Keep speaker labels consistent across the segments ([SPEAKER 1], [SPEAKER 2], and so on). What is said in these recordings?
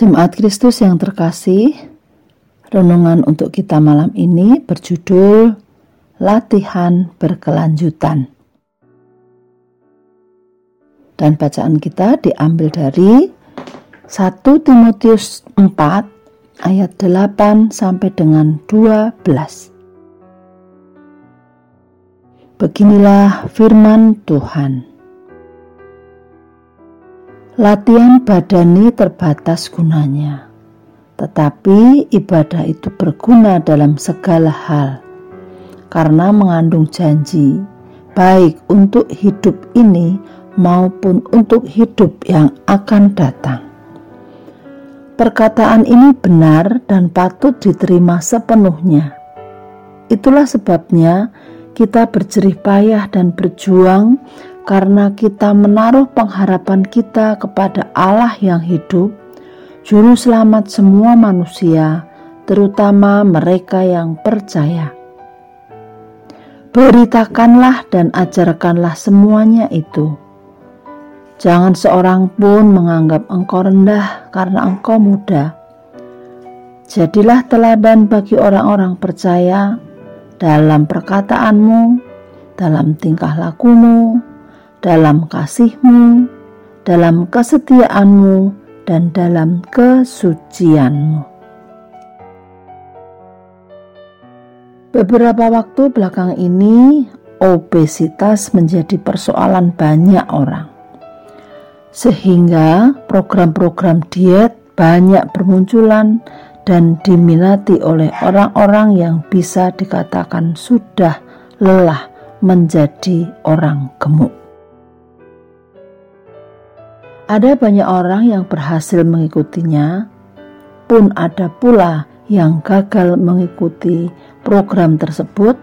[SPEAKER 1] Jemaat Kristus yang terkasih, renungan untuk kita malam ini berjudul Latihan Berkelanjutan. Dan bacaan kita diambil dari 1 Timotius 4 ayat 8 sampai dengan 12. Beginilah firman Tuhan. Latihan badani terbatas gunanya, tetapi ibadah itu berguna dalam segala hal karena mengandung janji, baik untuk hidup ini maupun untuk hidup yang akan datang. Perkataan ini benar dan patut diterima sepenuhnya. Itulah sebabnya kita berjerih payah dan berjuang karena kita menaruh pengharapan kita kepada Allah yang hidup, Juru Selamat semua manusia, terutama mereka yang percaya. Beritakanlah dan ajarkanlah semuanya itu. Jangan seorang pun menganggap engkau rendah karena engkau muda. Jadilah teladan bagi orang-orang percaya dalam perkataanmu, dalam tingkah lakumu, dalam kasihmu, dalam kesetiaanmu, dan dalam kesucianmu. Beberapa waktu belakang ini, obesitas menjadi persoalan banyak orang, sehingga program-program diet banyak bermunculan dan diminati oleh orang-orang yang bisa dikatakan sudah lelah menjadi orang gemuk. Ada banyak orang yang berhasil mengikutinya, pun ada pula yang gagal mengikuti program tersebut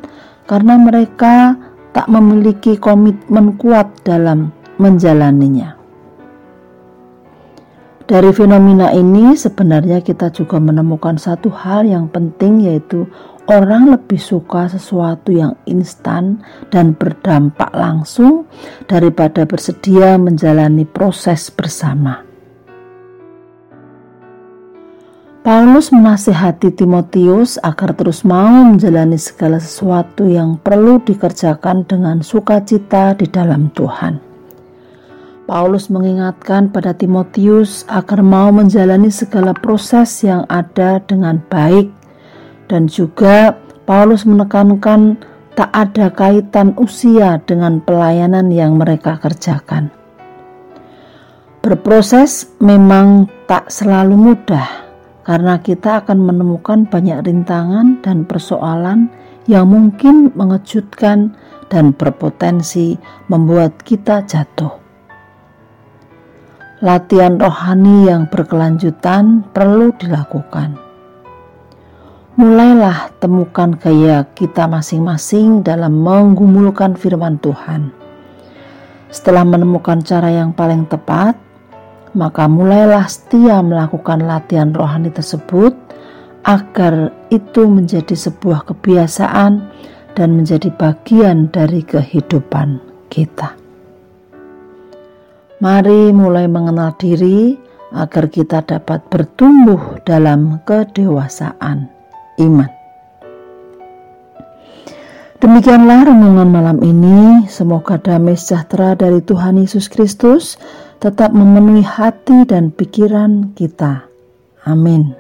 [SPEAKER 1] karena mereka tak memiliki komitmen kuat dalam menjalaninya. Dari fenomena ini, sebenarnya kita juga menemukan satu hal yang penting, yaitu orang lebih suka sesuatu yang instan dan berdampak langsung daripada bersedia menjalani proses bersama. Paulus menasihati Timotius agar terus mau menjalani segala sesuatu yang perlu dikerjakan dengan sukacita di dalam Tuhan. Paulus mengingatkan pada Timotius agar mau menjalani segala proses yang ada dengan baik dan juga Paulus menekankan tak ada kaitan usia dengan pelayanan yang mereka kerjakan. Berproses memang tak selalu mudah karena kita akan menemukan banyak rintangan dan persoalan yang mungkin mengejutkan dan berpotensi membuat kita jatuh. Latihan rohani yang berkelanjutan perlu dilakukan mulailah temukan gaya kita masing-masing dalam menggumulkan firman Tuhan. Setelah menemukan cara yang paling tepat, maka mulailah setia melakukan latihan rohani tersebut agar itu menjadi sebuah kebiasaan dan menjadi bagian dari kehidupan kita. Mari mulai mengenal diri agar kita dapat bertumbuh dalam kedewasaan iman. Demikianlah renungan malam ini. Semoga damai sejahtera dari Tuhan Yesus Kristus tetap memenuhi hati dan pikiran kita. Amin.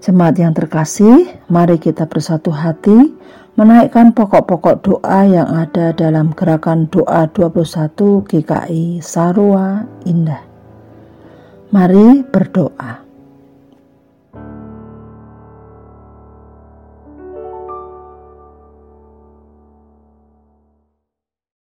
[SPEAKER 1] Jemaat yang terkasih, mari kita bersatu hati menaikkan pokok-pokok doa yang ada dalam gerakan doa 21 GKI Sarua Indah. Mari berdoa.